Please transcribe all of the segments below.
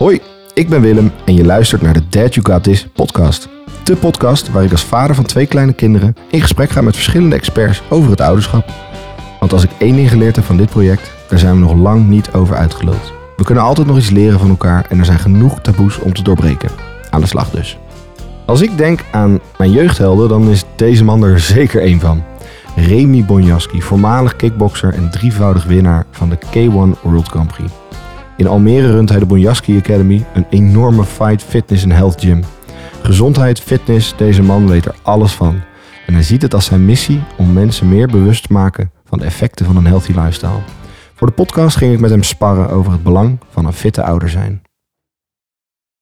Hoi, ik ben Willem en je luistert naar de Dad You Got This podcast. De podcast waar ik als vader van twee kleine kinderen in gesprek ga met verschillende experts over het ouderschap. Want als ik één ding geleerd heb van dit project, daar zijn we nog lang niet over uitgeluld. We kunnen altijd nog iets leren van elkaar en er zijn genoeg taboes om te doorbreken. Aan de slag dus. Als ik denk aan mijn jeugdhelden, dan is deze man er zeker één van. Remy Bonjaski, voormalig kickbokser en drievoudig winnaar van de K1 World Grand Prix. In Almere runt hij de Bonjaski Academy, een enorme fight, fitness en health gym. Gezondheid, fitness, deze man weet er alles van. En hij ziet het als zijn missie om mensen meer bewust te maken van de effecten van een healthy lifestyle. Voor de podcast ging ik met hem sparren over het belang van een fitte ouder zijn.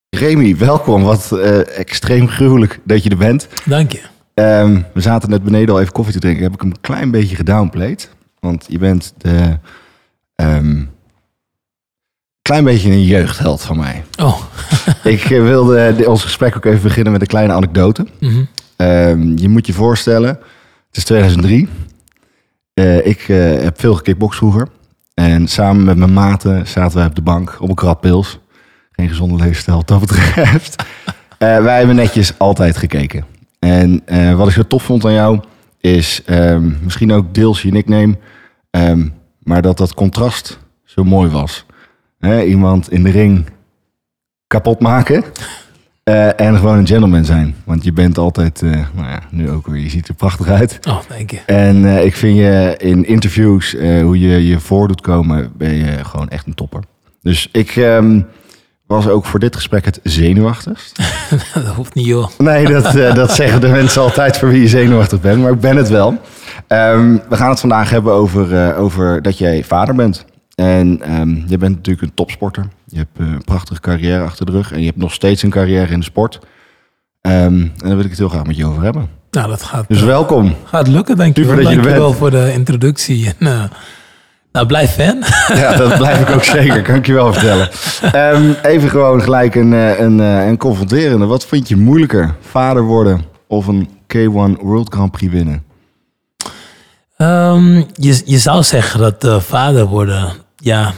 Remy, welkom. Wat eh, extreem gruwelijk dat je er bent. Dank je. Ehm, we zaten net beneden al even koffie te drinken. Heb ik hem een klein beetje gedownplayed. Want je bent de... ehm, klein beetje een jeugdheld van mij. Oh, ik eh, wilde de- ons gesprek ook even beginnen met een kleine anekdote. mhm. Ehm, je moet je voorstellen, het is 2003. Eh, ik eh, heb veel gekickboxd vroeger. En samen met mijn maten zaten wij op de bank op een krat pils. Geen gezonde leefstijl wat dat betreft. Eh, wij hebben netjes altijd gekeken. En eh, wat ik zo tof vond aan jou is ehm, misschien ook deels je nickname. ehm, maar dat dat contrast zo mooi was. Hè, iemand in de ring kapot maken. eh, en gewoon een gentleman zijn. Want je bent altijd, eh, nou ja, nu ook weer, je ziet er prachtig uit. oh, dank je. En eh, ik vind je in interviews, hoe je je voor doet komen, ben je gewoon echt een topper. Dus ik ehm, was ook voor dit gesprek het zenuwachtigst. dat hoeft niet, joh. Nee, dat, dat zeggen de mensen altijd voor wie je zenuwachtig bent, maar ik ben het wel. Ehm, we gaan het vandaag hebben over, over dat jij vader bent. En ehm, je bent natuurlijk een topsporter. Je hebt eh, een prachtige carrière achter de rug en je hebt nog steeds een carrière in de sport. Ehm, en daar wil ik het heel graag met je over hebben. Nou, dat gaat, Dus eh, welkom. gaat lukken, dank je Super wel. dat je Dank er je wel voor de introductie. En, eh, nou, blijf fan. Ja, dat blijf ik ook zeker, kan ik je wel vertellen. Ehm, even gewoon gelijk een, een, een confronterende. Wat vind je moeilijker? Vader worden of een K1 World Grand Prix winnen? Je, je zou zeggen dat vader worden, ja,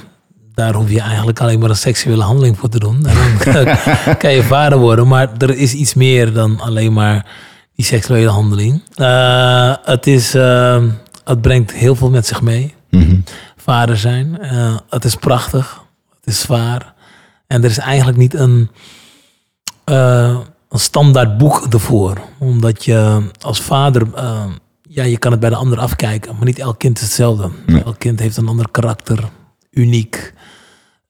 daar hoef je eigenlijk alleen maar een seksuele handeling voor te doen. En dan kan je vader worden. Maar er is iets meer dan alleen maar die seksuele handeling. Eh, het, is, eh, het brengt heel veel met zich mee. vader zijn. Eh, het is prachtig. Het is zwaar. En er is eigenlijk niet een, een standaard boek ervoor. Omdat je als vader... ja, je kan het bij de ander afkijken. Maar niet elk kind is hetzelfde. Nee. Elk kind heeft een ander karakter. Uniek.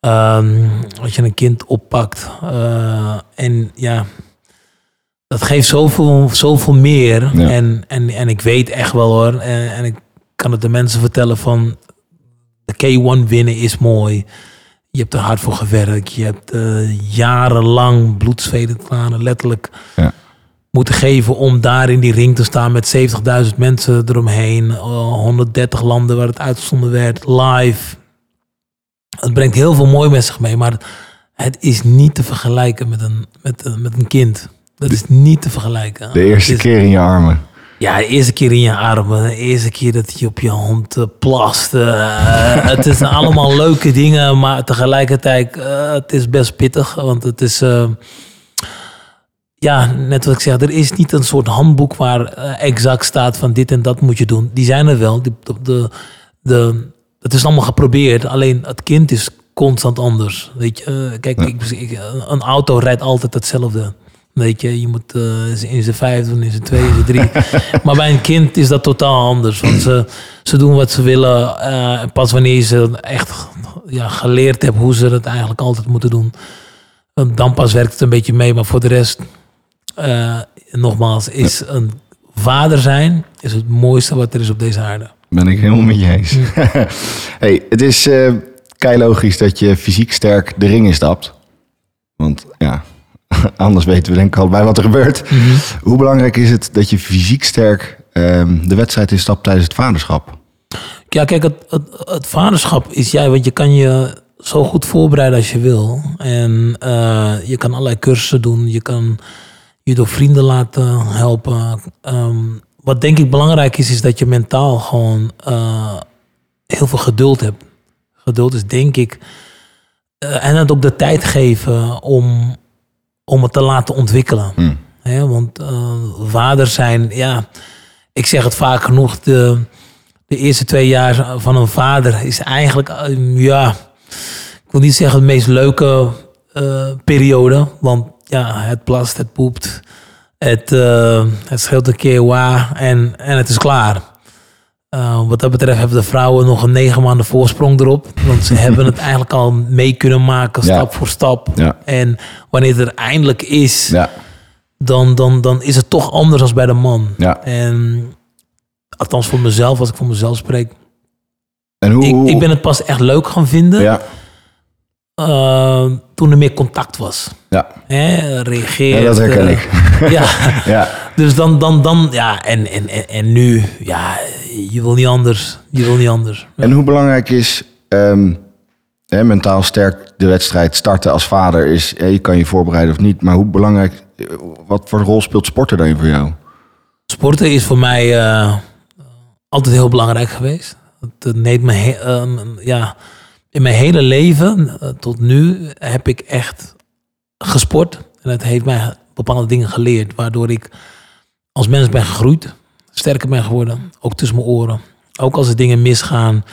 Ehm, als je een kind oppakt. eh, en ja... Dat geeft zoveel, zoveel meer. Ja. En, en, en ik weet echt wel hoor. En, en ik kan het de mensen vertellen van... De K1 winnen is mooi. Je hebt er hard voor gewerkt. Je hebt eh, jarenlang bloed, zweet en tranen letterlijk Ja. moeten geven om daar in die ring te staan met 70.000 mensen eromheen. eh, 130 landen waar het uitgezonden werd, live. Het brengt heel veel mooi met zich mee, maar het is niet te vergelijken met een, met, een- met een kind. Dat is niet te vergelijken. De eerste is- keer in je armen. ja, de eerste keer in je armen. De eerste keer dat je op je hond eh, plast. eh, het is allemaal leuke dingen, maar tegelijkertijd eh, het is best pittig. Want het is... eh, ja, net wat ik zeg, er is niet een soort handboek waar eh, exact staat van dit en dat moet je doen. Die zijn er wel. De, de, de, het is allemaal geprobeerd. Alleen het kind is constant anders. Weet je, Eh, kijk, ik, ik- een auto rijdt altijd hetzelfde. Weet je, je moet eh, in zijn vijf doen, in zijn twee, in zijn drie. maar bij een kind is dat totaal anders. Want ze, ze doen wat ze willen. eh, pas wanneer ze echt ja, geleerd hebt hoe ze het eigenlijk altijd moeten doen. Dan pas werkt het een beetje mee. Maar voor de rest, nogmaals, is een vader zijn is het mooiste wat er is op deze aarde. Ben ik helemaal met je eens. hey, het is eh kei logisch dat je fysiek sterk de ring instapt. Want ja, anders weten we denk ik allebei wat er gebeurt. Hoe belangrijk is het dat je fysiek sterk ehm, de wedstrijd instapt tijdens het vaderschap? Ja, kijk, het, het, het vaderschap is jij, want je kan je zo goed voorbereiden als je wil. En eh, je kan allerlei cursussen doen. Je kan je door vrienden laten helpen. Ehm, wat denk ik belangrijk is, is dat je mentaal gewoon eh, heel veel geduld hebt. Geduld is denk ik eh, en het ook de tijd geven om, om het te laten ontwikkelen. Hm. Hè, want eh, vader zijn, ja, ik zeg het vaak genoeg, de, de eerste twee jaar van een vader is eigenlijk, ja, ik wil niet zeggen de meest leuke periode. Want ja, het plast, het poept, het, eh, het scheelt een keer waar en, en het is klaar. Eh, wat dat betreft hebben de vrouwen nog een negen maanden voorsprong erop. Want ze hebben het eigenlijk al mee kunnen maken, Ja. stap voor stap. Ja. En wanneer het er eindelijk is, Ja, dan, dan, dan is het toch anders dan bij de man. En althans voor mezelf, als ik voor mezelf spreek. En hoe... Ik, ik ben het pas echt leuk gaan vinden Ja, eh, toen er meer contact was. ja. Hè, reageert. ja, dat herken eh, ik. ja, Ja, dus dan, dan, dan ja, en, en, en, en nu, ja, je wil niet anders. Je wil niet anders. En hoe belangrijk is ehm, hè, mentaal sterk de wedstrijd starten als vader? Is, hè, je kan je voorbereiden of niet, maar hoe belangrijk, eh, wat voor rol speelt sporten dan voor jou? Sporten is voor mij eh, altijd heel belangrijk geweest. Het, neemt me he- ehm, ja, in mijn hele leven eh, tot nu heb ik echt gesport. En het heeft mij bepaalde dingen geleerd, waardoor ik als mens ben gegroeid, sterker ben geworden, ook tussen mijn oren. Ook als er dingen misgaan,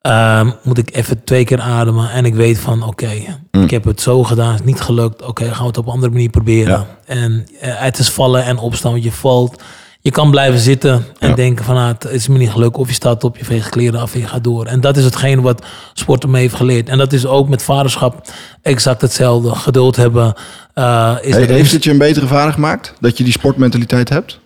ehm, moet ik even twee keer ademen en ik weet van oké, ik heb het zo gedaan, het is niet gelukt, oké, gaan we het op een andere manier proberen. Ja. En eh, het is vallen en opstaan, want je valt. Je kan blijven zitten en Ja. denken van ah, het is me niet gelukt. Of je staat op, je veegt kleren af en je gaat door. En dat is hetgeen wat sport me heeft geleerd. En dat is ook met vaderschap exact hetzelfde. Geduld hebben. eh, is He- er- heeft het je een betere vader gemaakt? Dat je die sportmentaliteit hebt?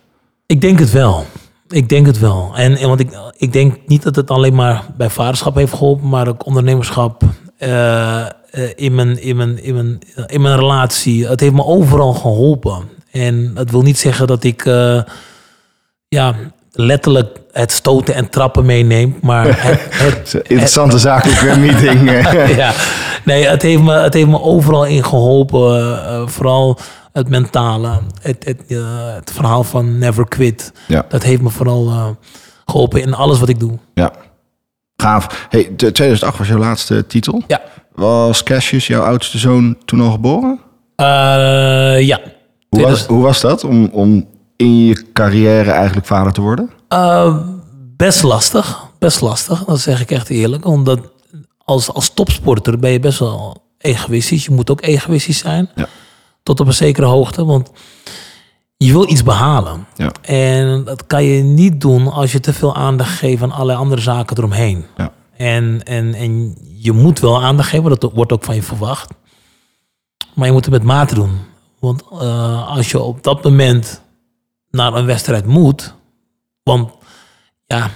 Ik denk het wel. Ik denk het wel. En, en want ik, ik denk niet dat het alleen maar bij vaderschap heeft geholpen, maar ook ondernemerschap. eh, eh, in, mijn, in, mijn, in, mijn, in mijn relatie. Het heeft me overal geholpen. En dat wil niet zeggen dat ik ja, letterlijk het stoten en trappen meeneem. Maar het, het, Interessante zakelijke meeting. eh. ja, nee, het heeft, me, het heeft me overal in geholpen. eh, vooral het mentale. Het, het, eh, het verhaal van never quit. Ja. Dat heeft me vooral eh, geholpen in alles wat ik doe. ja. Gaaf. Hey, de- 2008 was jouw laatste titel. Ja. Was Cassius, jouw oudste zoon, toen al geboren? Eh, ja. Hoe was, 2000 hoe was dat om, om in je carrière eigenlijk vader te worden? Eh, best lastig. Best lastig. Dat zeg ik echt eerlijk. Omdat als, als topsporter ben je best wel egoïstisch. Je moet ook egoïstisch zijn. Ja. Tot op een zekere hoogte. Want je wil iets behalen. Ja. En dat kan je niet doen als je te veel aandacht geeft aan allerlei andere zaken eromheen. Ja. En, en, en je moet wel aandacht geven, dat wordt ook van je verwacht. Maar je moet het met mate doen. Want eh, als je op dat moment naar een wedstrijd moet, want ja,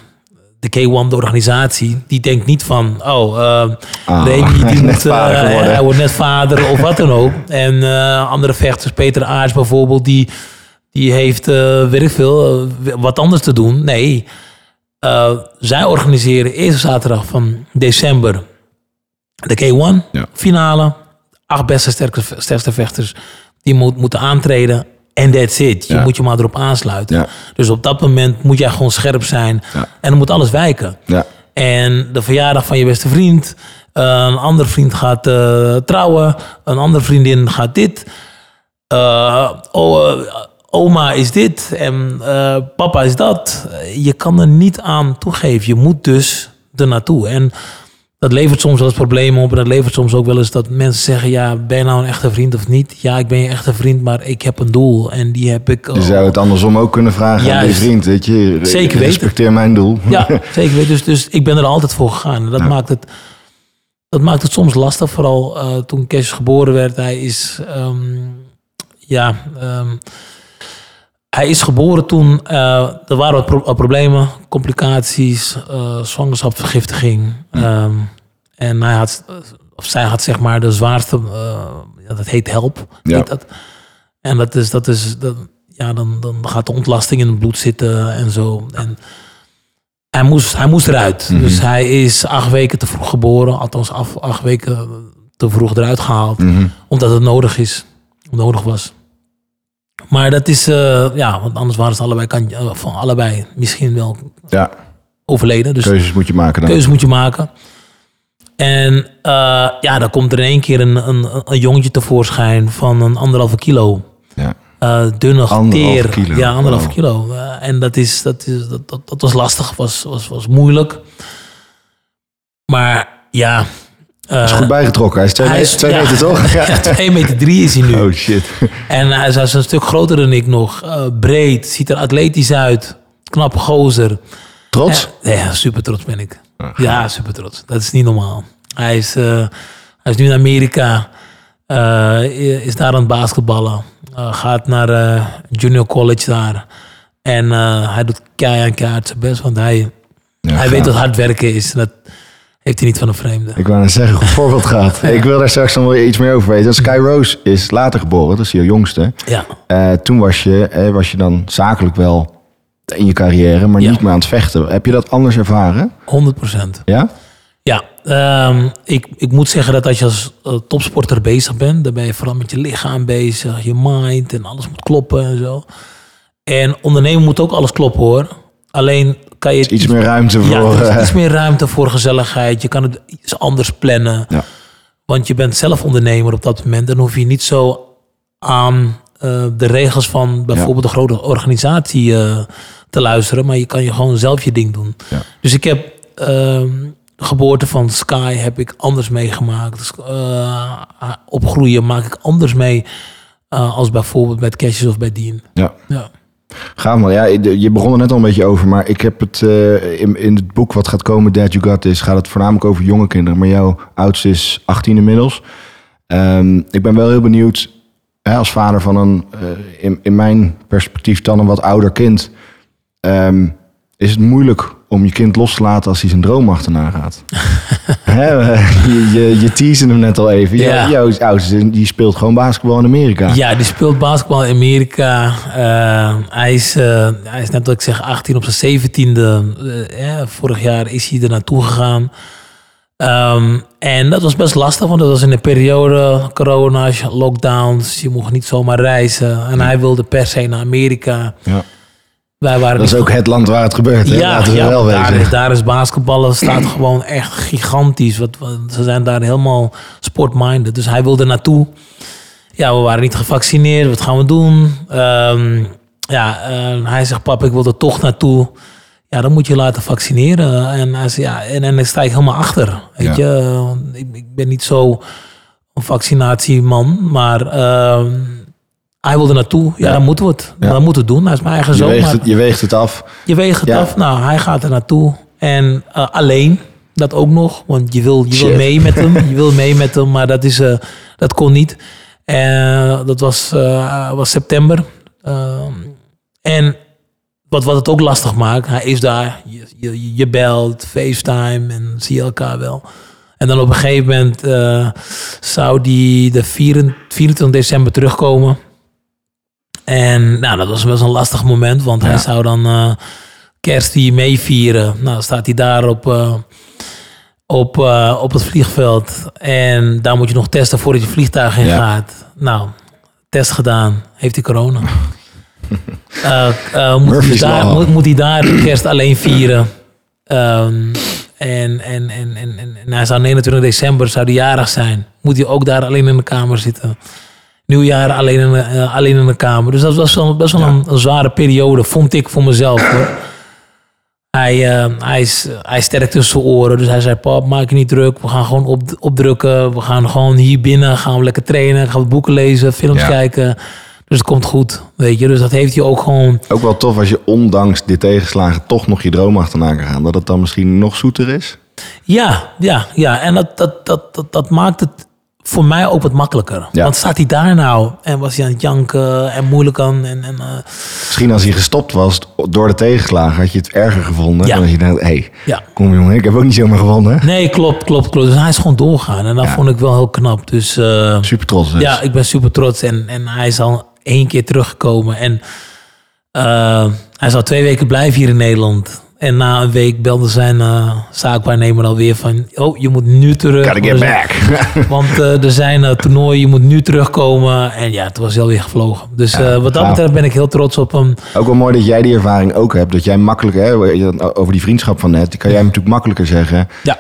de K1, de organisatie, die denkt niet van, oh, eh Ah, Remy, die moet, eh, hij wordt net vader of wat dan ook. En eh, andere vechters, Peter Aarts bijvoorbeeld, die, die heeft, eh weet ik veel, wat anders te doen. Nee, zij organiseren eerste zaterdag van december de K1 Ja. finale. Acht beste sterkste, sterkste vechters die moet, moeten aantreden. En that's it. Je Ja. moet je maar erop aansluiten. Ja. Dus op dat moment moet jij gewoon scherp zijn. Ja. En dan moet alles wijken. Ja. En de verjaardag van je beste vriend. eh, een andere vriend gaat eh, trouwen. Een andere vriendin gaat dit. eh, oh, oma is dit. En papa is dat. Je kan er niet aan toegeven. Je moet dus er naartoe. En dat levert soms wel eens problemen op. En dat levert soms ook wel eens dat mensen zeggen... ja, ben je nou een echte vriend of niet? Ja, ik ben je echte vriend, maar ik heb een doel. En die heb ik... Je zou het andersom ook kunnen vragen aan je Juist. vriend. Weet je, Zeker weten. Respecteer mijn doel. Ja, zeker. weten. Dus, dus ik ben er altijd voor gegaan. En dat, Ja. maakt, het, dat maakt het soms lastig. Vooral eh, toen Cash geboren werd. Hij is... ehm, ja... ehm, hij is geboren toen... eh, er waren wat pro- wat problemen. Complicaties. eh zwangerschapsvergiftiging. ehm, en hij had... Of zij had zeg maar de zwaarste... eh, dat heet help. Ja. Heet dat. En dat is... Dat is dat, ja, dan, dan gaat de ontlasting in het bloed zitten en zo. En hij moest, hij moest eruit. Mhm. Dus hij is acht weken te vroeg geboren. Althans, af, acht weken te vroeg eruit gehaald. Mhm. Omdat het nodig is. Nodig was. Maar dat is, eh, ja, want anders waren ze allebei, kan, eh, van allebei misschien wel ja, overleden. Dus keuzes moet je maken dan. keuze moet je maken. En eh, ja, dan komt er in één keer een, een, een jongetje tevoorschijn van een anderhalve kilo. Ja. Uh, dunne, teer. kilo, Ja, anderhalve wow. kilo. En dat, is, dat, is, dat, dat, dat was lastig, was, was, was moeilijk. Maar ja... eh, is goed bijgetrokken. Hij is twee, hij meter, ja. meter toch? ja, 2 meter drie is hij nu. Oh shit. En hij is, hij een stuk groter dan ik nog. Eh, breed, ziet er atletisch uit. Knappe gozer. Trots? Ja, ja, super trots ben ik. Ja, super trots. Dat is niet normaal. Hij is, eh, hij is nu in Amerika. eh, is daar aan het basketballen. Eh, gaat naar eh, junior college daar. En eh, hij doet keihard keihard zijn best. Want hij, Ja, hij weet wat hard werken is. Dat heeft hij niet van een vreemde. Ik wou net zeggen, goed voorbeeld gehad. Ik wil daar straks nog wel iets meer over weten. Sky Rose is later geboren, dat is je jongste. Ja, Eh, toen was je, eh, was je dan zakelijk wel in je carrière, maar Ja. niet meer aan het vechten. Heb je dat anders ervaren? 100 procent. Ja? Ja, ehm, ik, ik moet zeggen dat als je als eh, topsporter bezig bent, dan ben je vooral met je lichaam bezig, je mind en alles moet kloppen en zo. En ondernemen moet ook alles kloppen hoor. Alleen kan je Iets meer ruimte voor... ja, eh, iets meer ruimte voor gezelligheid. Je kan het iets anders plannen. Ja. Want je bent zelf ondernemer op dat moment. Dan hoef je niet zo aan eh, de regels van bijvoorbeeld een grote organisatie eh, te luisteren. Maar je kan je gewoon zelf je ding doen. Ja. Dus ik heb ehm, de geboorte van Sky heb ik anders meegemaakt. Dus, opgroeien maak ik anders mee. als bijvoorbeeld bij Cashes of bij Dean. ja. Ja. Gaaf man. Ja, je begon er net al een beetje over, maar ik heb het eh, in, in het boek wat gaat komen, Dad You Got This, gaat het voornamelijk over jonge kinderen. Maar jouw oudste is 18 inmiddels. Ehm, ik ben wel heel benieuwd, hè, als vader van een, eh, in, in mijn perspectief dan een wat ouder kind, ehm, is het moeilijk om je kind los te laten als hij zijn droom achterna gaat. Hè, je, je, je teasde hem net al even. Ja. Jouw oudste die speelt gewoon basketbal in Amerika. Ja, die speelt basketbal in Amerika. Eh, hij, is, eh, hij is net wat ik zeg, 18 op zijn 17e. eh, eh, vorig jaar is hij er naartoe gegaan. Ehm, en dat was best lastig, want dat was in de periode corona, lockdowns. Je mocht niet zomaar reizen. En hij wilde per se naar Amerika. Ja. Wij waren Dat is ook het land waar het gebeurt. Hè? Laten we wel daar, is, daar is basketballen staat gewoon echt gigantisch. Wat, wat- ze zijn daar helemaal sportminded. Dus hij wilde naartoe. Ja, we waren niet gevaccineerd. Wat gaan we doen? Ehm, ja, hij zegt, pap, ik wil er toch naartoe. Ja, dan moet je laten vaccineren. En hij zei, ja, en, en ik sta ik helemaal achter. Weet Ja. je, ik, ik ben niet zo een vaccinatieman, maar ehm, hij wilde naartoe. Ja, dan moeten we het. Ja. Dan moeten we het doen. Hij is mijn eigen Je zoon. weegt, maar- het, je weegt het af. je weegt het af. Nou, hij gaat er naartoe. En eh, alleen, dat ook nog. Want je wil, je wil mee met hem. Je wil mee met hem, maar dat, is, eh, dat kon niet. En dat was, eh, was september. En wat, wat het ook lastig maakt, hij is daar. Je, je, je belt, FaceTime en zie je elkaar wel. En dan op een gegeven moment eh, zou die de 24 24 december terugkomen. En nou, dat was best een lastig moment, want Ja. hij zou dan eh, kerst hier meevieren. Nou, staat hij daar op, eh, op, eh, op het vliegveld. En daar moet je nog testen voordat je vliegtuig in Ja. gaat. Nou, test gedaan. Heeft hij corona. Eh, eh, moet, hij daar, moet, moet hij daar kerst alleen vieren. Ehm, en, en, en, en, en, en hij zou 29 december zou die jarig zijn. Moet hij ook daar alleen in de kamer zitten. Nieuwjaar alleen in de, eh, alleen in de kamer. Dus dat was wel, best wel Ja. een, een zware periode, vond ik voor mezelf. Hoor. Hij, eh, hij, is, hij is sterk tussen zijn oren. Dus hij zei, pap, maak je niet druk. We gaan gewoon op, opdrukken. We gaan gewoon hier binnen. Gaan we lekker trainen. Gaan we boeken lezen. Films Ja. kijken. Dus het komt goed. Weet je. Dus dat heeft hij ook gewoon... Ook wel tof als je ondanks dit tegenslagen toch nog je droom achterna kan gaan. Dat het dan misschien nog zoeter is. Ja, ja, ja. En dat, dat, dat, dat, dat maakt het voor mij ook wat makkelijker. Ja. Want staat hij daar nou en was hij aan het janken en moeilijk aan. En, en, eh, Misschien als hij gestopt was door de tegenslagen, had je het erger gevonden. Ja. Dan had je dacht, hé, hey, ja. kom jongen, ik heb ook niet zomaar gewonnen. Nee, klopt, klopt, klopt. Dus hij is gewoon doorgaan. En dat vond ik wel heel knap. Dus eh, Super trots. Dus. ja, ik ben super trots. En, en hij is al één keer teruggekomen. En eh, hij zal twee weken blijven hier in Nederland. En na een week belde zijn eh, zaakwaarnemer alweer van... Oh, je moet nu terug. Gotta get back. Want er zijn uh, toernooien, je moet nu terugkomen. En ja, toen was hij alweer gevlogen. Dus Ja, wat dat gaaf. betreft ben ik heel trots op hem. ook wel mooi dat jij die ervaring ook hebt. Dat jij makkelijk, hè, over die vriendschap van net, die kan jij natuurlijk makkelijker zeggen. Ja.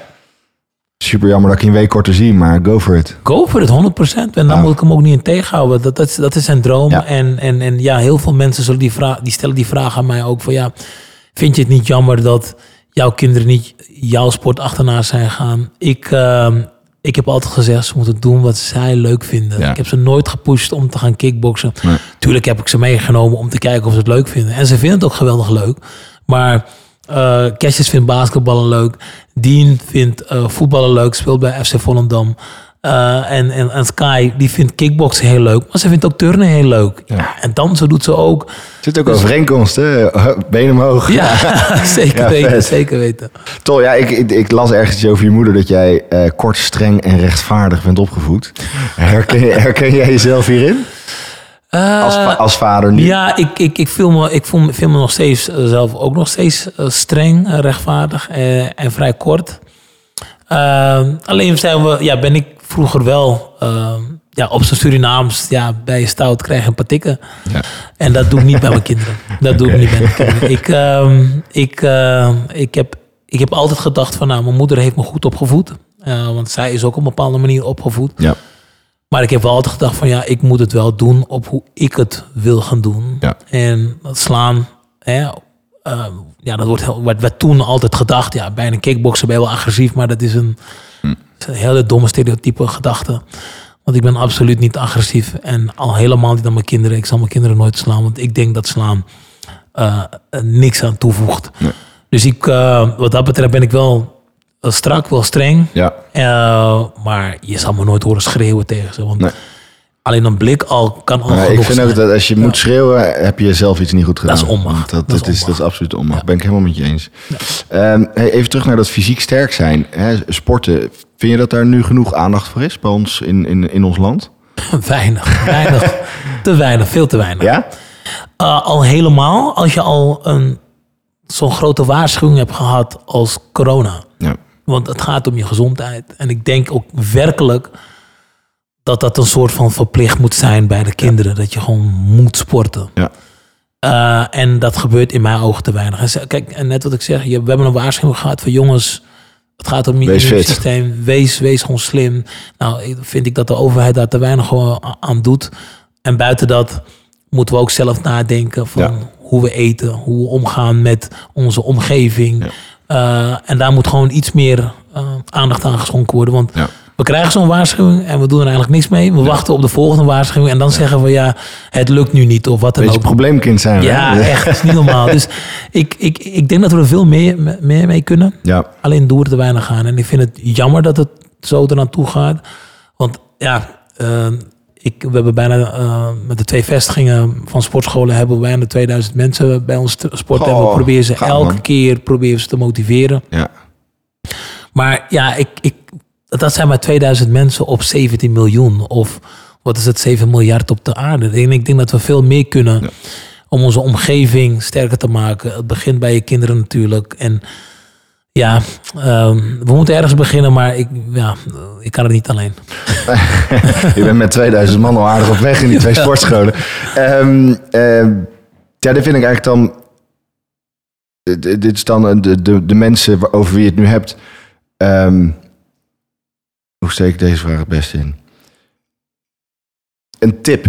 Super jammer dat ik je een week korter zie, maar go for it. Go for it, 100%. En dan Ja. moet ik hem ook niet in tegenhouden. Dat, dat, is, dat is zijn droom. Ja. En, en, en ja, heel veel mensen zullen die, vraag, die stellen die vraag aan mij ook. Van ja, vind je het niet jammer dat jouw kinderen niet jouw sport achterna zijn gaan? Ik, ehm, ik heb altijd gezegd, ze moeten doen wat zij leuk vinden. Ja. Ik heb ze nooit gepusht om te gaan kickboksen. Nee. Tuurlijk heb ik ze meegenomen om te kijken of ze het leuk vinden. En ze vinden het ook geweldig leuk. Maar Cassius vindt basketballen leuk. Dean vindt eh, voetballen leuk. Speelt bij FC Volendam. Eh, en, en, en Sky, die vindt kickboksen heel leuk. Maar ze vindt ook turnen heel leuk. Ja. en dansen doet ze ook. Zit ook overeenkomst, hè? Benen omhoog. Ja, zeker Ja, weten. vet. Zeker weten. Tol, ja, ik, ik, ik las ergens over je moeder dat jij eh, kort, streng en rechtvaardig bent opgevoed. Herken, herken jij jezelf hierin? Als, va- als vader nu? Ja, ik, ik, ik, voel me, ik voel me, vind me nog steeds eh, zelf ook nog steeds eh, streng, eh, rechtvaardig eh, en vrij kort. Ehm, alleen zijn we, ja, ben ik vroeger wel ehm, ja, op zijn Surinaams ja, bij je stout krijg je een paar tikken. Ja. En dat doe ik niet bij mijn kinderen. Dat doe ik niet bij mijn kinderen. Ik, ehm, ik, ehm, ik, heb, ik heb altijd gedacht van nou, mijn moeder heeft me goed opgevoed. Eh, want zij is ook op een bepaalde manier opgevoed. Ja. Maar ik heb wel altijd gedacht van ja, ik moet het wel doen op hoe ik het wil gaan doen. Ja. En dat slaan, hè, ja, dat wordt, werd, werd toen altijd gedacht. Ja, bij een kickbokser ben je wel agressief, maar dat is een, is een hele domme stereotype gedachte. Want ik ben absoluut niet agressief. En al helemaal niet aan mijn kinderen. Ik zal mijn kinderen nooit slaan, want ik denk dat slaan eh, er niks aan toevoegt. Nee. Dus ik, eh, wat dat betreft ben ik wel eh, strak, wel streng. Ja. Eh, maar je zal me nooit horen schreeuwen tegen ze. Want Nee. Alleen een blik al kan al ik vind zijn. ook dat als je moet schreeuwen, heb je zelf iets niet goed gedaan. is onmacht. Dat, Dat is dat, is, dat absoluut onmacht. Ben ik helemaal met je eens. Ehm, hey, even terug naar dat fysiek sterk zijn. Hè, sporten. Vind je dat daar nu genoeg aandacht voor is bij ons in, in, in ons land? Weinig, weinig. te weinig, veel te weinig. Ja? Uh, al helemaal als je al een, zo'n grote waarschuwing hebt gehad als corona. Ja. Want het gaat om je gezondheid. En ik denk ook werkelijk dat dat een soort van verplicht moet zijn bij de kinderen. Dat je gewoon moet sporten. Ja. Uh, en dat gebeurt in mijn ogen te weinig. En ze- kijk, en net wat ik zeg, je, we hebben een waarschuwing gehad van jongens. Het gaat om je immuunsysteem. Wees, wees gewoon slim. Nou, vind ik dat de overheid daar te weinig aan doet. En buiten dat moeten we ook zelf nadenken van Ja. hoe we eten, hoe we omgaan met onze omgeving. Ja. Uh, en daar moet gewoon iets meer uh, aandacht aan geschonken worden. Want Ja. We krijgen zo'n waarschuwing en we doen er eigenlijk niks mee. We wachten op de volgende waarschuwing en dan zeggen we ja, het lukt nu niet of wat dan Beetje ook. probleemkind zijn we. Ja, hè? echt. Dat is niet normaal. Dus ik, ik, ik denk dat we er veel meer, meer mee kunnen. Ja. Alleen doen we er te weinig aan. En ik vind het jammer dat het zo eraan toe gaat. Want ja, eh, ik, we hebben bijna eh, met de twee vestigingen van sportscholen hebben we bijna 2000 mensen bij ons sporten. en we proberen ze elke man. keer proberen ze te motiveren. Ja. Maar ja, ik, ik, dat zijn maar 2000 mensen op 17 miljoen. Of wat is het, 7 miljard op de aarde. En ik denk dat we veel meer kunnen Ja. om onze omgeving sterker te maken. Het begint bij je kinderen natuurlijk. En ja, ehm, we moeten ergens beginnen, maar ik, ja, ik kan het niet alleen. Je bent met 2000 man al aardig op weg in die twee sportscholen. Ehm, ehm, ja, dit vind ik eigenlijk dan... Dit is dan de, de, de mensen waar- over wie je het nu hebt. Hoe steek ik deze vraag het beste in? Een tip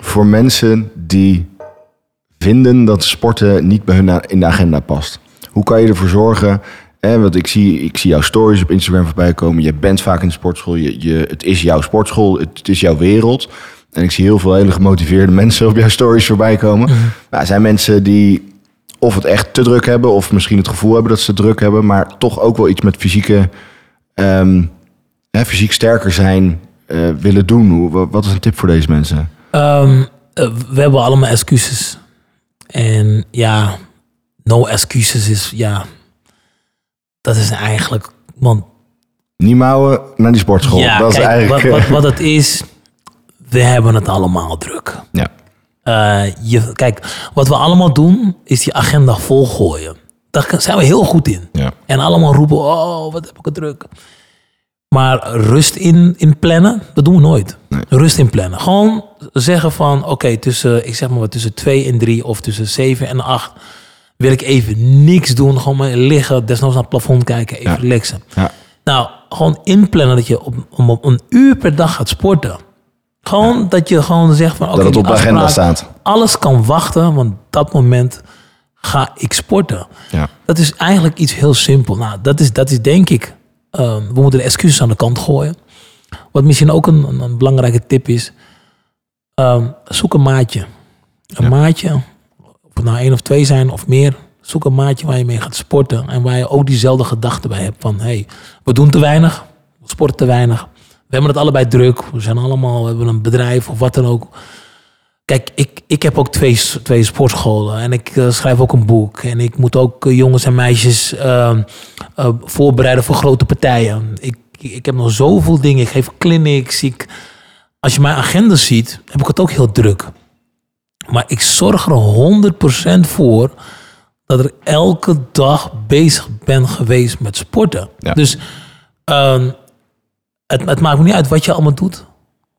voor mensen die vinden dat sporten niet bij hun in de agenda past. Hoe kan je ervoor zorgen... Hè, want ik zie, ik zie jouw stories op Instagram voorbij komen. Je bent vaak in de sportschool. Je, je, het is jouw sportschool. Het is jouw wereld. En ik zie heel veel hele gemotiveerde mensen op jouw stories voorbij komen. Maar er zijn mensen die of het echt te druk hebben... of misschien het gevoel hebben dat ze druk hebben... maar toch ook wel iets met fysieke... ehm, hè, fysiek sterker zijn eh, willen doen. Wat is een tip voor deze mensen? Ehm, eh, we hebben allemaal excuses. En ja, no excuses is, ja, dat is eigenlijk, want Niet mouwen naar die sportschool. Ja, dat is eigenlijk... wat, wat, wat het is, we hebben het allemaal druk. ja. Eh, je, kijk, wat we allemaal doen, is die agenda volgooien. Daar zijn we heel goed in. Ja. En allemaal roepen, oh, wat heb ik het druk. Maar rust in, in plannen, dat doen we nooit. Nee. Rust in plannen. Gewoon zeggen van, oké, tussen, ik zeg maar wat, tussen 2 en 3 of tussen 7 en 8 wil ik even niks doen. Gewoon maar liggen, desnoods naar het plafond kijken, even Ja. relaxen. Ja. Nou, gewoon inplannen dat je op, om op een uur per dag gaat sporten. Gewoon dat je gewoon zegt van... oké, dat het op de agenda staat. Alles kan wachten, want dat moment ga ik sporten. Ja. Dat is eigenlijk iets heel simpel. Nou, dat is, dat is denk ik... ehm, we moeten de excuses aan de kant gooien. Wat misschien ook een, een, een belangrijke tip is... ehm, zoek een maatje. Een Ja. maatje, of het nou één of twee zijn of meer... Zoek een maatje waar je mee gaat sporten. En waar je ook diezelfde gedachte bij hebt. Van, hey, we doen te weinig. We sporten te weinig. We hebben het allebei druk. We zijn allemaal, we hebben een bedrijf of wat dan ook. Kijk, ik, ik heb ook twee, twee sportscholen en ik eh, schrijf ook een boek. En ik moet ook eh, jongens en meisjes eh, eh, voorbereiden voor grote partijen. Ik, ik heb nog zoveel dingen. Ik geef clinics. Ik, als je mijn agenda ziet, heb ik het ook heel druk. Maar ik zorg er 100% voor dat ik elke dag bezig ben geweest met sporten. Ja. Dus ehm, het, het maakt me niet uit wat je allemaal doet.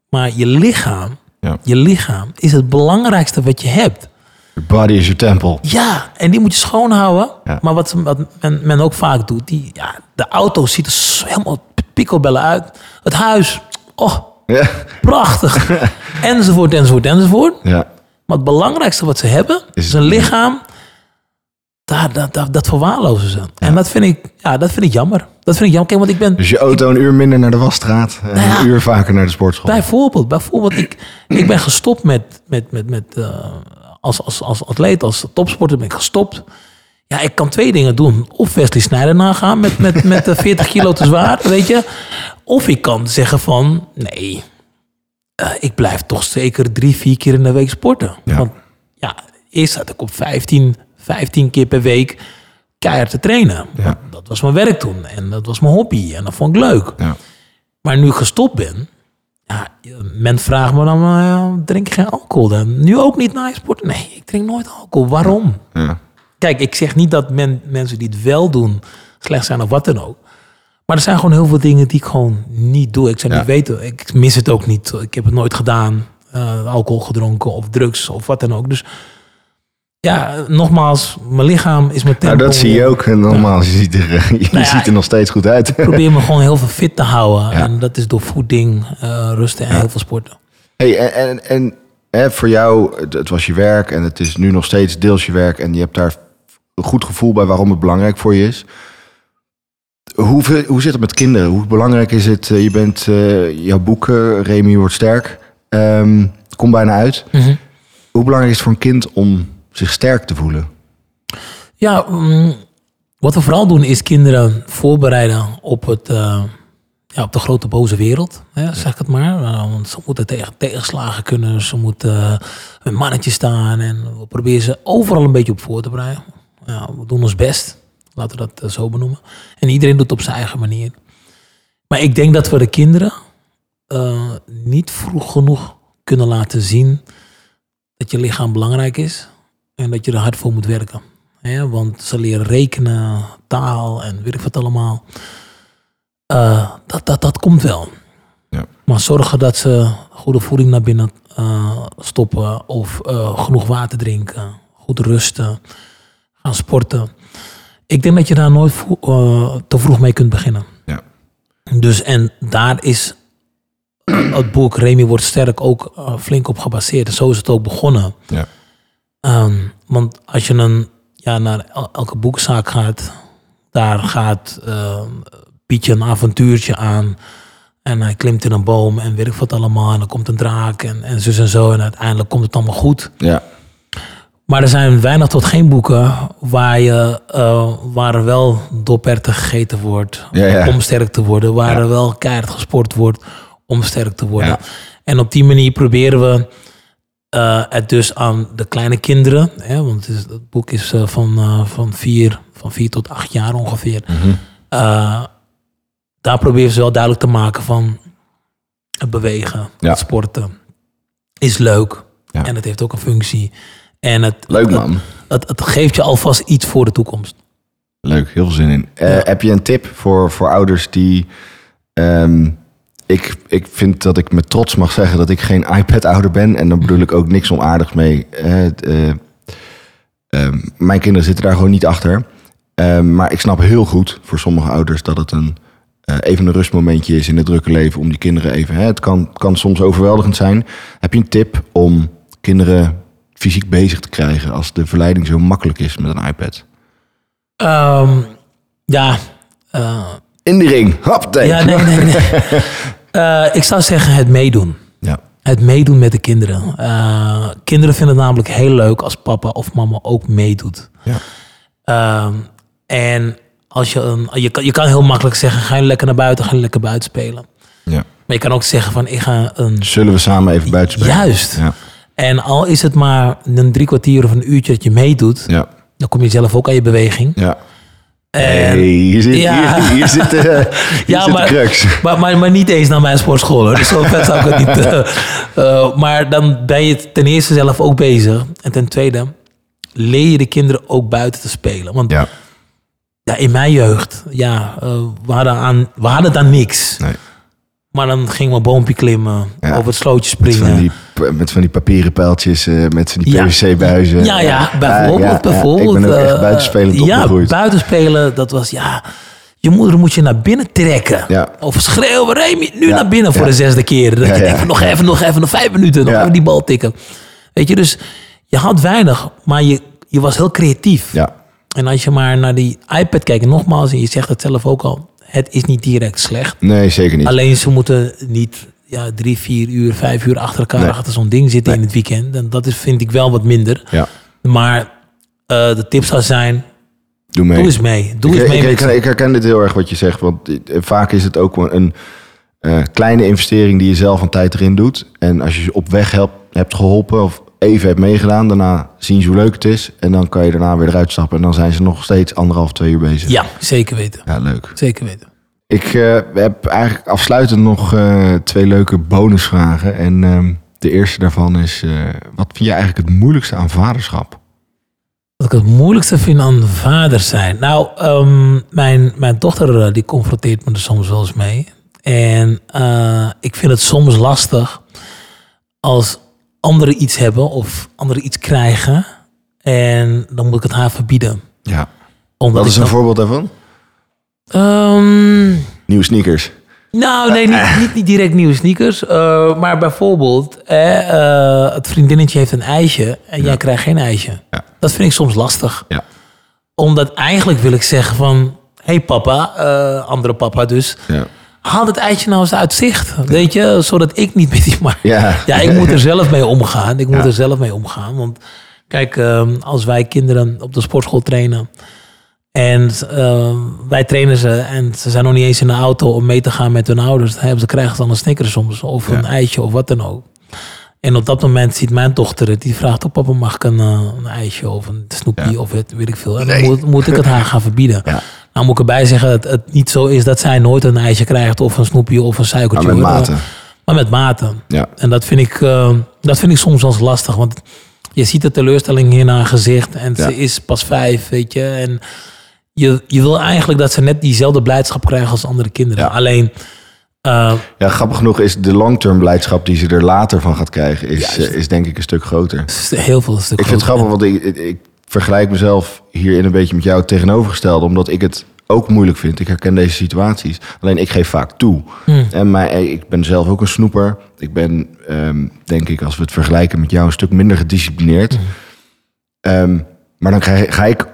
Maar je lichaam, Ja. je lichaam is het belangrijkste wat je hebt. Your body is your temple. Ja, en die moet je schoonhouden. Ja. Maar wat, wat men, men ook vaak doet, die, ja, de auto ziet er helemaal pikkelbellen uit. Het huis, oh, Ja. prachtig. enzovoort, enzovoort, enzovoort. ja. Maar het belangrijkste wat ze hebben, Is- is een lichaam. Daar, dat, dat, dat verwaarlozen ze. En dat vind, ik, ja, dat vind ik jammer. Dat vind ik jammer. Kijk, want ik ben Dus je auto een uur minder naar de wasstraat en Nou ja. een uur vaker naar de sportschool. bijvoorbeeld, bijvoorbeeld ik, ik ben gestopt met, met, met, met eh, als, als, als atleet, als topsporter ben ik gestopt. Ja, ik kan twee dingen doen. Of Wesley Sneijder nagaan met, met, met eh, 40 kilo te zwaar, weet je. Of ik kan zeggen van, nee, eh, ik blijf toch zeker drie, vier keer in de week sporten. Ja. Want ja, eerst zat ik op 15, 15 keer per week keihard te trainen. Ja. Dat was mijn werk toen en dat was mijn hobby en dat vond ik leuk. Ja. Maar nu ik gestopt ben, ja, men vraagt me dan, eh, drink je geen alcohol dan? Nu ook niet na sport? Nee, ik drink nooit alcohol. Waarom? Ja. Kijk, ik zeg niet dat men, mensen die het wel doen slecht zijn of wat dan ook. Maar er zijn gewoon heel veel dingen die ik gewoon niet doe. Ik zou niet weten, ik mis het ook niet. Ik heb het nooit gedaan. eh, alcohol gedronken of drugs of wat dan ook. Dus ja, nogmaals, mijn lichaam is mijn Nou, tempel. dat zie je ook. En normaal, je, ziet er, je Nou ja, ziet er nog steeds goed uit. Ik probeer me gewoon heel veel fit te houden. Ja. En dat is door voeding, eh, rusten en heel veel sporten. Hey, en en, en hè, voor jou, het, het was je werk en het is nu nog steeds deels je werk. En je hebt daar een goed gevoel bij waarom het belangrijk voor je is. Hoe, hoe zit het met kinderen? Hoe belangrijk is het? eh, Je bent, eh, jouw boek, Remy wordt sterk, ehm, komt bijna uit. Hoe belangrijk is het voor een kind om zich sterk te voelen? Ja, mm, wat we vooral doen is kinderen voorbereiden op, het, eh, ja, op de grote boze wereld. Hè, zeg ik het maar. Uh, want ze moeten tegen tegenslagen kunnen. Ze moeten uh, een mannetje staan. En we proberen ze overal een beetje op voor te bereiden. Ja, we doen ons best. Laten we dat eh, zo benoemen. En iedereen doet het op zijn eigen manier. Maar ik denk dat we de kinderen uh, niet vroeg genoeg kunnen laten zien dat je lichaam belangrijk is. En dat je er hard voor moet werken. Ja, want ze leren rekenen, taal en weet ik wat allemaal. Uh, dat, dat, dat komt wel. Ja. Maar zorgen dat ze goede voeding naar binnen uh, stoppen. Of uh, genoeg water drinken. Goed rusten. Gaan sporten. Ik denk dat je daar nooit te vroeg mee kunt beginnen. Ja. Dus en daar is het boek Remy wordt sterk ook flink op gebaseerd. Zo is het ook begonnen. Ja. Um, want als je een, ja, naar elke boekzaak gaat, daar gaat uh, Pietje een avontuurtje aan. En hij klimt in een boom en weet ik wat allemaal. En dan komt een draak en, en zus en zo. En uiteindelijk komt het allemaal goed. Ja. Maar er zijn weinig tot geen boeken waar, je, uh, waar er wel doperten gegeten wordt Ja, ja. om sterk te worden. Waar Ja. er wel keihard gesport wordt om sterk te worden. En op die manier proberen we uh, het dus aan de kleine kinderen. Hè, want het, is, het boek is uh, van, uh, van, vier, van vier tot acht jaar ongeveer. Mhm. Daar proberen ze wel duidelijk te maken van het bewegen, Ja. het sporten is leuk. Ja. En het heeft ook een functie. En het, Leuk man. het, het geeft je alvast iets voor de toekomst. Leuk, heel veel zin in. Eh, Ja. Heb je een tip voor, voor ouders die. ehm, ik, ik vind dat ik met trots mag zeggen dat ik geen iPad-ouder ben. En dan bedoel ik ook niks onaardigs mee. Eh, eh, ehm, mijn kinderen zitten daar gewoon niet achter. Ehm, maar ik snap heel goed voor sommige ouders dat het een eh, even een rustmomentje is in het drukke leven om die kinderen even. Hè, het kan, kan soms overweldigend zijn. Heb je een tip om kinderen fysiek bezig te krijgen als de verleiding zo makkelijk is met een iPad? Ehm, ja, In die ring, hop, ja, nee, nee, nee. Eh, ik zou zeggen het meedoen. Ja, Het meedoen met de kinderen. Eh, kinderen vinden het namelijk heel leuk als papa of mama ook meedoet. ja. Ehm, en als je, een, je, kan, je kan heel makkelijk zeggen, ga je lekker naar buiten, ga je lekker buiten spelen. ja. Maar je kan ook zeggen van, ik ga een... Zullen we samen even buiten spelen? Juist. Ja, En al is het maar een drie kwartier of een uurtje dat je meedoet, ja, dan kom je zelf ook aan je beweging. ja. En, hier zit, Ja. hier, hier zit, de, hier Ja, zit maar- de crux. Maar, maar, maar niet eens naar mijn sportschool hoor. Dus zo vet zou ik het niet. eh, eh, maar dan ben je ten eerste zelf ook bezig. En ten tweede leer je de kinderen ook buiten te spelen. Want ja. Ja, in mijn jeugd, ja, eh, we, hadden aan, we hadden dan niks. nee. Maar dan gingen we boompje klimmen, Ja. over het slootje Met springen. van, die, met van die papieren pijltjes, eh, met van die Ja. PVC-buizen. Ja, ja, bijvoorbeeld. ja, ja. bijvoorbeeld ik ben ook echt buitenspelend Ja, opgegroeid. buitenspelen, dat was ja. Je moeder moet je naar binnen trekken. Ja. Of schreeuwen, Remy, nu Ja, naar binnen voor ja. de zesde keer. Ja, ja. denkt van, nog even, nog even, nog vijf minuten. Nog Ja. even die bal tikken. Weet je, dus je had weinig, maar je, je was heel creatief. Ja, En als je maar naar die iPad kijkt, nogmaals, en je zegt het zelf ook al, het is niet direct slecht. nee, zeker niet. Alleen ze moeten niet ja, drie, vier uur, vijf uur achter elkaar Nee. achter zo'n ding zitten in het weekend. En dat is, vind ik wel wat minder. Ja, Maar eh, de tip zou zijn, doe mee. doe eens mee. Doe ik, eens mee. ik, herken dit heel erg wat je zegt. Want vaak is het ook een eh, kleine investering die je zelf een tijd erin doet. En als je ze op weg helpt, hebt geholpen of even hebt meegedaan, daarna zien ze hoe leuk het is. En dan kan je daarna weer eruit stappen. En dan zijn ze nog steeds anderhalf, twee uur bezig. Ja, zeker weten. Ja, leuk. Zeker weten. Ik eh, heb eigenlijk afsluitend nog eh, twee leuke bonusvragen. En ehm, de eerste daarvan is: eh, wat vind je eigenlijk het moeilijkste aan vaderschap? Wat ik het moeilijkste vind aan vader zijn. Nou, ehm, mijn, mijn dochter die confronteert me er soms wel eens mee. En ik vind het soms lastig als anderen iets hebben of anderen iets krijgen. En dan moet ik het haar verbieden. Ja. Omdat Wat is een dan- voorbeeld daarvan? Ehm, Nieuwe sneakers. Nou, nee, niet, niet, niet direct nieuwe sneakers. eh, maar bijvoorbeeld, eh, eh, het vriendinnetje heeft een ijsje en jij krijgt geen ijsje. Ja. Dat vind ik soms lastig. Ja. Omdat eigenlijk wil ik zeggen van... Hé hey papa, eh, andere papa dus... Haal het ijsje nou eens uit zicht. Weet je, zodat ik niet met die... Maar Ja. ja, ik moet er zelf mee omgaan. Ik moet Ja. er zelf mee omgaan. Want kijk, ehm, als wij kinderen op de sportschool trainen... en ehm, wij trainen ze en ze zijn nog niet eens in de auto om mee te gaan met hun ouders... dan hebben ze, krijgen ze dan een snicker soms of een ijsje of wat dan ook. En op dat moment ziet mijn dochter het. Die vraagt op papa mag ik een, eh, een ijsje of een snoepje Ja. of weet, weet ik veel. En Nee. dan moet, moet ik het haar gaan verbieden. Ja. Nou moet ik erbij zeggen dat het niet zo is dat zij nooit een ijsje krijgt... of een snoepje of een Maar suikertje. met hoor. mate. Maar met mate. Ja. En dat vind ik, eh, dat vind ik soms wel eens lastig. Want je ziet de teleurstelling in haar gezicht. En Ja. ze is pas vijf, weet je. En je, je wil eigenlijk dat ze net diezelfde blijdschap krijgen als andere kinderen. Ja. Alleen, eh, Ja, grappig genoeg is de long-term blijdschap die ze er later van gaat krijgen, is, eh, is denk ik een stuk groter. heel veel stuk Ik vind het grappig, want ik vergelijk mezelf hierin een beetje met jou tegenovergestelde, omdat ik het ook moeilijk vind. Ik herken deze situaties. Alleen ik geef vaak toe. Hmm. En mij, ik ben zelf ook een snoeper. Ik ben, ehm, denk ik, als we het vergelijken met jou, een stuk minder gedisciplineerd. Hmm. Ehm, maar dan krijg, ga ik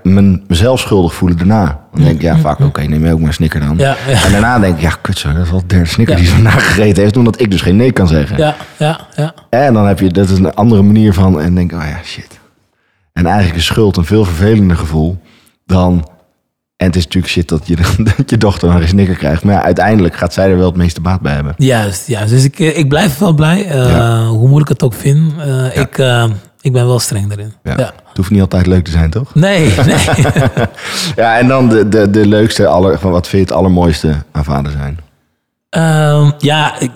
mezelf schuldig voelen daarna. Dan denk ik, ja, vaak, oké, neem je ook maar een snicker dan. Hmm. Ja, ja. En daarna denk ik, ja, kut zo, dat is al de derde snicker Ja. die ze vandaag gegeten heeft, omdat ik dus geen nee kan zeggen. Ja, ja, ja. En dan heb je, dat is een andere manier van, en denk ik, oh ja, shit. En eigenlijk is schuld een veel vervelender gevoel dan, en het is natuurlijk shit dat je, dat je dochter een snicker krijgt. Maar ja, uiteindelijk gaat zij er wel het meeste baat bij hebben. Juist, juist. Dus ik, ik blijf wel blij. eh, Ja. Hoe moeilijk het ook vind. Eh, ik, eh, ik ben wel streng daarin. Ja. Ja. Het hoeft niet altijd leuk te zijn, toch? Nee, nee. Ja, en dan de, de, de leukste, aller, van wat vind je het allermooiste aan vader zijn? Ehm, ja, ik,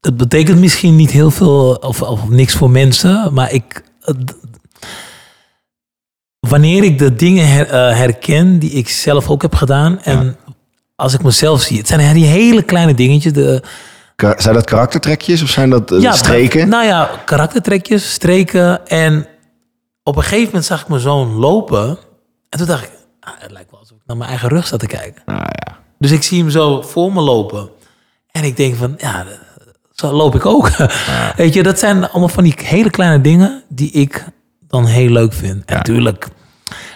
het betekent misschien niet heel veel of, of niks voor mensen, maar ik. Wanneer ik de dingen her- eh, herken die ik zelf ook heb gedaan en als ik mezelf zie, het zijn die hele kleine dingetjes. De, Ka- Zijn dat karaktertrekjes of zijn dat eh, streken? Nou ja, karaktertrekjes, streken. En op een gegeven moment zag ik mijn zoon lopen. En toen dacht ik, ah, het lijkt wel alsof ik naar mijn eigen rug zat te kijken. Nou ja. Dus ik zie hem zo voor me lopen. En ik denk van, ja, zo loop ik ook. Weet je, dat zijn allemaal van die hele kleine dingen die ik dan heel leuk vind. En Ja.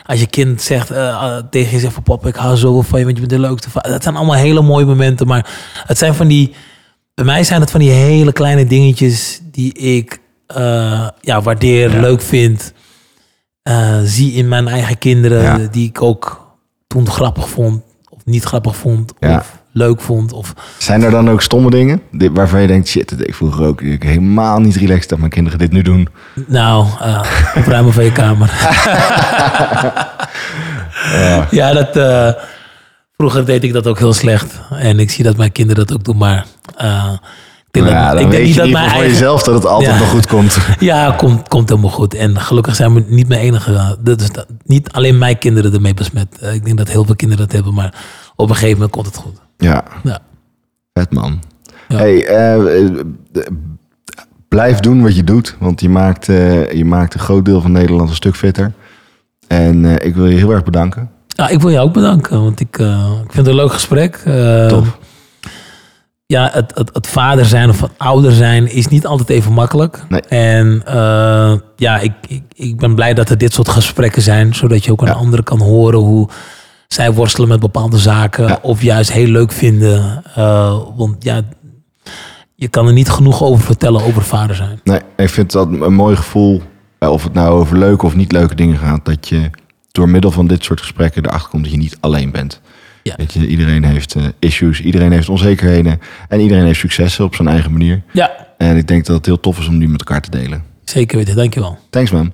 Als je kind zegt eh, eh, tegen je zegt van papa, ik hou zo van je, want je bent de leukste. va-" Dat zijn allemaal hele mooie momenten. Maar het zijn van die, bij mij zijn het van die hele kleine dingetjes die ik eh, ja, waardeer, Ja. leuk vind. zie in mijn eigen kinderen, Ja. die ik ook toen grappig vond, of niet grappig vond, Ja. of leuk vond. Of, Zijn er dan ook stomme dingen waarvan je denkt, shit, dat deed ik vroeger ook. Ik helemaal niet relaxed dat mijn kinderen dit nu doen. nou, eh opruimen van je kamer. ja, dat, eh, vroeger deed ik dat ook heel slecht. En ik zie dat mijn kinderen dat ook doen, maar... eh, ik denk ja, dat, ik denk niet dat mijn jezelf dat het altijd Ja. nog goed komt. Ja, komt, komt helemaal goed. En gelukkig zijn we niet mijn enige. Dus dat, niet alleen mijn kinderen ermee besmet. Ik denk dat heel veel kinderen dat hebben, maar op een gegeven moment komt het goed. Ja, Ja. vet man. Ja. Hey, eh, blijf doen wat je doet, want je maakt, eh, je maakt een groot deel van Nederland een stuk fitter. En eh, ik wil je heel erg bedanken. Ja, ik wil jou ook bedanken, want ik, ik vind het een leuk gesprek. Top. Ja, het, het, het vader zijn of het ouder zijn is niet altijd even makkelijk. Nee. En ja, ik, ik, ik ben blij dat er dit soort gesprekken zijn, zodat je ook aan Ja. anderen kan horen hoe zij worstelen met bepaalde zaken. Ja. Of juist heel leuk vinden. Eh, want ja, je kan er niet genoeg over vertellen over vader zijn. Nee, ik vind dat een mooi gevoel, eh, of het nou over leuke of niet leuke dingen gaat, dat je door middel van dit soort gesprekken erachter komt dat je niet alleen bent. Ja. Weet je, iedereen heeft eh, issues, iedereen heeft onzekerheden en iedereen heeft successen op zijn eigen manier. Ja, En ik denk dat het heel tof is om die met elkaar te delen. zeker weten. Dankjewel. Thanks man.